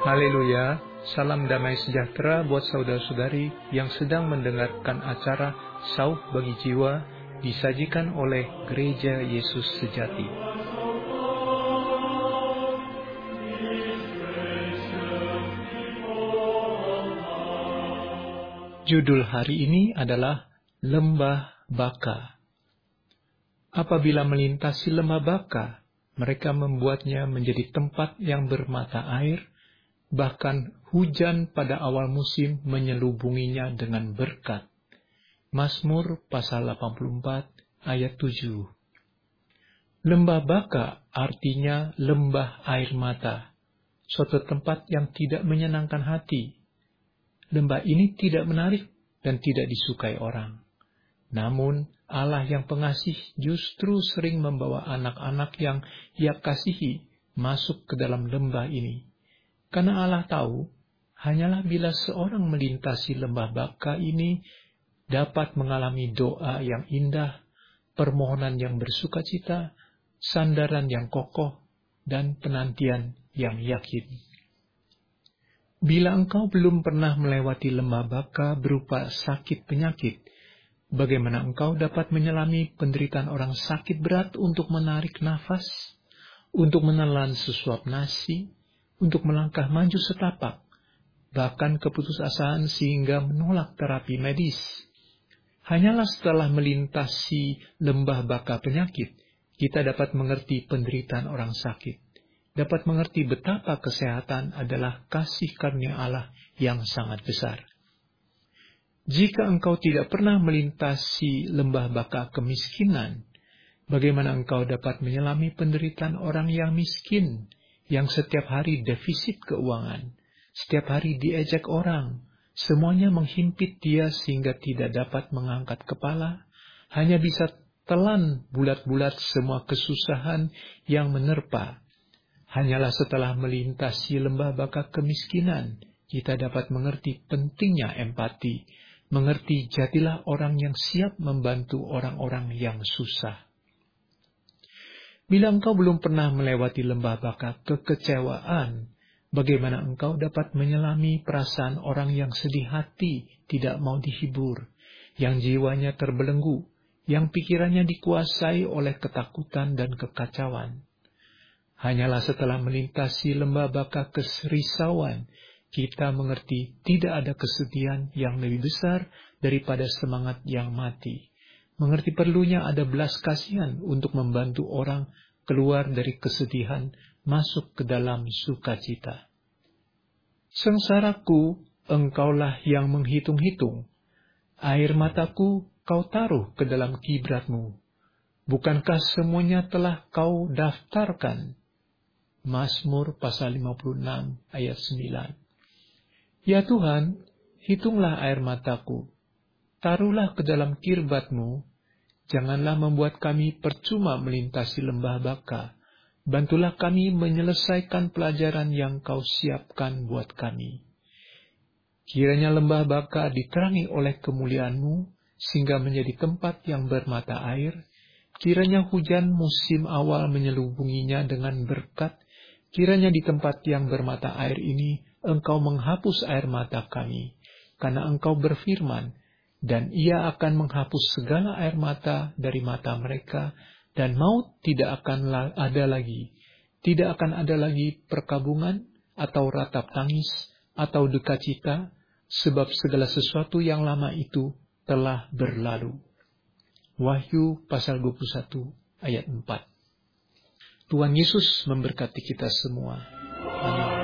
Haleluya, salam damai sejahtera buat saudara-saudari yang sedang mendengarkan acara Sauh Bagi Jiwa disajikan oleh Gereja Yesus Sejati. Judul hari ini adalah Lembah Baka. Apabila melintasi lembah Baka, mereka membuatnya menjadi tempat yang bermata air, bahkan hujan pada awal musim menyelubunginya dengan berkat. Mazmur pasal 84 ayat 7. Lembah Baka artinya lembah air mata, suatu tempat yang tidak menyenangkan hati. Lembah ini tidak menarik dan tidak disukai orang. Namun, Allah yang pengasih justru sering membawa anak-anak yang ia kasihi masuk ke dalam lembah ini karena Allah tahu, hanyalah bila seorang melintasi lembah baka ini dapat mengalami doa yang indah, permohonan yang bersuka cita, sandaran yang kokoh, dan penantian yang yakin. Bila engkau belum pernah melewati lembah baka berupa sakit penyakit, bagaimana engkau dapat menyelami penderitaan orang sakit berat untuk menarik nafas, untuk menelan sesuap nasi, untuk melangkah maju setapak, bahkan keputusasaan sehingga menolak terapi medis. Hanyalah setelah melintasi lembah baka penyakit, kita dapat mengerti penderitaan orang sakit, dapat mengerti betapa kesehatan adalah kasih karunia Allah yang sangat besar. Jika engkau tidak pernah melintasi lembah baka kemiskinan, bagaimana engkau dapat menyelami penderitaan orang yang miskin, yang setiap hari defisit keuangan, setiap hari diejek orang, semuanya menghimpit dia sehingga tidak dapat mengangkat kepala, hanya bisa telan bulat-bulat semua kesusahan yang menerpa. Hanyalah setelah melintasi lembah baka kemiskinan, kita dapat mengerti pentingnya empati, mengerti jadilah orang yang siap membantu orang-orang yang susah. Bila engkau belum pernah melewati lembah baka kekecewaan, bagaimana engkau dapat menyelami perasaan orang yang sedih hati, tidak mau dihibur, yang jiwanya terbelenggu, yang pikirannya dikuasai oleh ketakutan dan kekacauan. Hanyalah setelah melintasi lembah baka keserisauan, kita mengerti tidak ada kesedihan yang lebih besar daripada semangat yang mati mengerti perlunya ada belas kasihan untuk membantu orang keluar dari kesedihan masuk ke dalam sukacita. Sengsaraku, engkaulah yang menghitung-hitung. Air mataku kau taruh ke dalam kibratmu. Bukankah semuanya telah kau daftarkan? Mazmur pasal 56 ayat 9. Ya Tuhan, hitunglah air mataku. Taruhlah ke dalam kirbatmu Janganlah membuat kami percuma melintasi lembah baka. Bantulah kami menyelesaikan pelajaran yang kau siapkan buat kami. Kiranya lembah baka diterangi oleh kemuliaanmu, sehingga menjadi tempat yang bermata air. Kiranya hujan musim awal menyelubunginya dengan berkat. Kiranya di tempat yang bermata air ini, engkau menghapus air mata kami. Karena engkau berfirman, dan ia akan menghapus segala air mata dari mata mereka, dan maut tidak akan ada lagi. Tidak akan ada lagi perkabungan, atau ratap tangis, atau duka cita, sebab segala sesuatu yang lama itu telah berlalu. Wahyu pasal 21 ayat 4 Tuhan Yesus memberkati kita semua. Amin.